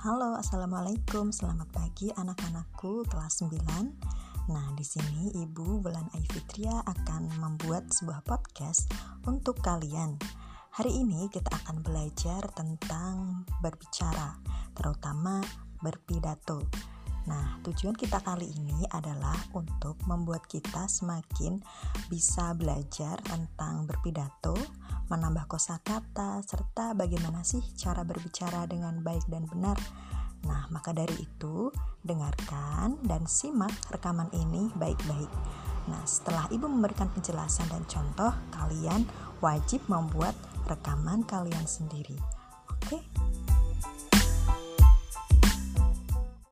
Assalamualaikum. Selamat pagi anak-anakku kelas 9. Nah, di sini Ibu Bulan Aifitria akan membuat sebuah podcast untuk kalian. Hari ini kita akan belajar tentang berbicara, terutama berpidato. Nah, tujuan kita kali ini adalah untuk membuat kita semakin bisa belajar tentang berpidato, menambah kosakata, serta bagaimana sih cara berbicara dengan baik dan benar. Nah, maka dari itu, dengarkan dan simak rekaman ini baik-baik. Nah, setelah Ibu memberikan penjelasan dan contoh, kalian wajib membuat rekaman kalian sendiri.